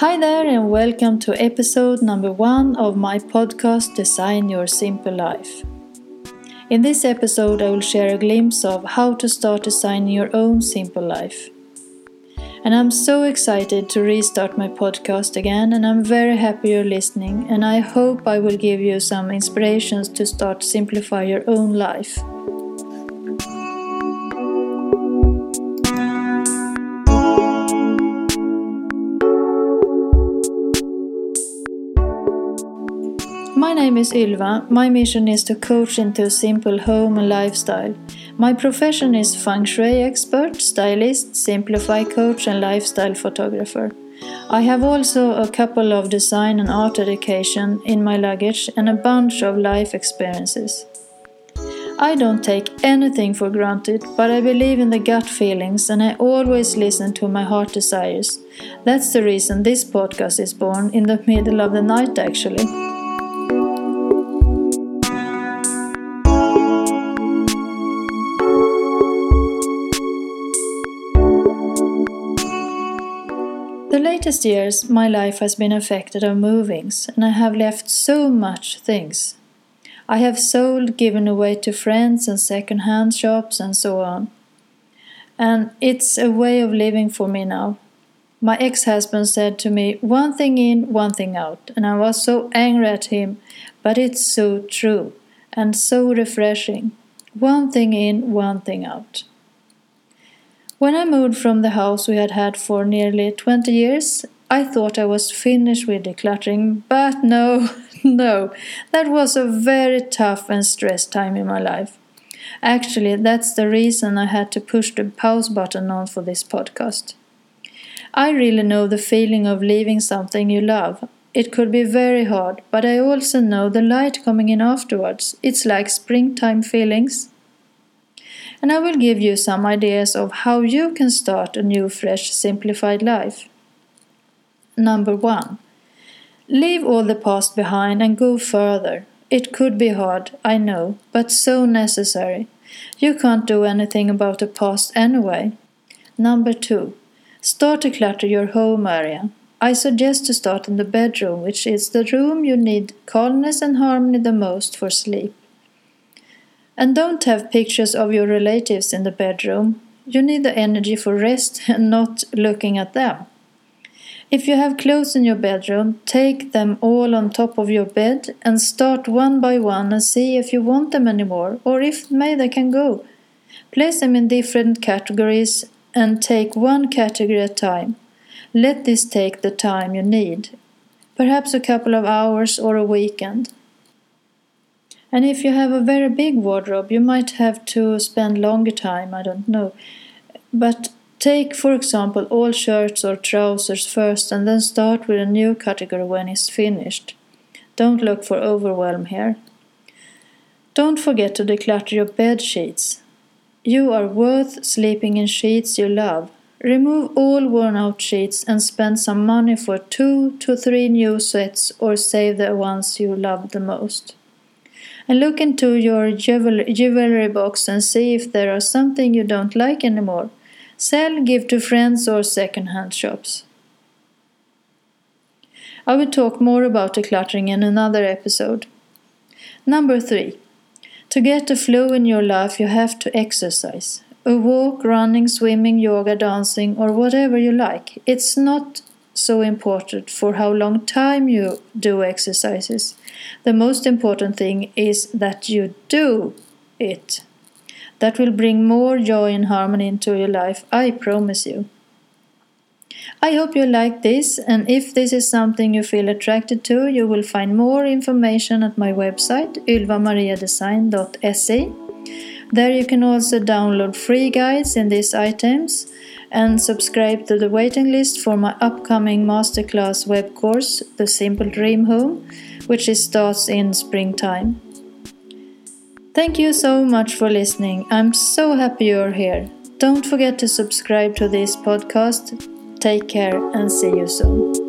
Hi there, and welcome to episode number one of my podcast Design Your Simple Life. In this episode, I will share a glimpse of how to start designing your own simple life. And I'm so excited to restart my podcast again, and I'm very happy you're listening. And I hope I will give you some inspirations to start simplify your own life. Name is Ylva. My mission is to coach into a simple home and lifestyle. My profession is feng shui expert, stylist, simplify coach, and lifestyle photographer. I have also a couple of design and art education in my luggage and a bunch of life experiences. I don't take anything for granted, but I believe in the gut feelings and I always listen to my heart desires. That's the reason this podcast is born in the middle of the night, actually. The latest years, my life has been affected of movings, and I have left so much things. I have sold, given away to friends and second-hand shops, and so on. And it's a way of living for me now. My ex-husband said to me, one thing in, one thing out, and I was so angry at him, but it's so true and so refreshing. One thing in, one thing out. When I moved from the house we had had for nearly 20 years, I thought I was finished with decluttering, but no, no, that was a very tough and stressed time in my life. Actually, that's the reason I had to push the pause button on for this podcast. I really know the feeling of leaving something you love. It could be very hard, but I also know the light coming in afterwards. It's like springtime feelings and I will give you some ideas of how you can start a new, fresh, simplified life. Number one, leave all the past behind and go further. It could be hard, I know, but so necessary. You can't do anything about the past anyway. Number two, start to clutter your home area. I suggest to start in the bedroom, which is the room you need calmness and harmony the most for sleep. And don't have pictures of your relatives in the bedroom. You need the energy for rest and not looking at them. If you have clothes in your bedroom, take them all on top of your bed and start one by one and see if you want them anymore or if maybe they can go. Place them in different categories and take one category at a time. Let this take the time you need, perhaps a couple of hours or a weekend. And if you have a very big wardrobe, you might have to spend longer time, I don't know. But take, for example, all shirts or trousers first and then start with a new category when it's finished. Don't look for overwhelm here. Don't forget to declutter your bed sheets. You are worth sleeping in sheets you love. Remove all worn out sheets and spend some money for two to three new sets or save the ones you love the most and look into your jewelry box and see if there are something you don't like anymore. Sell, give to friends or second-hand shops. I will talk more about decluttering in another episode. Number 3. To get a flow in your life, you have to exercise. A walk, running, swimming, yoga, dancing, or whatever you like. It's not so important for how long time you do exercises. The most important thing is that you do it. That will bring more joy and harmony into your life, I promise you. I hope you like this, and if this is something you feel attracted to, you will find more information at my website, ylvamariadesign.se. There you can also download free guides in these items and subscribe to the waiting list for my upcoming masterclass web course, The Simple Dream Home, which starts in springtime. Thank you so much for listening. I'm so happy you're here. Don't forget to subscribe to this podcast. Take care and see you soon.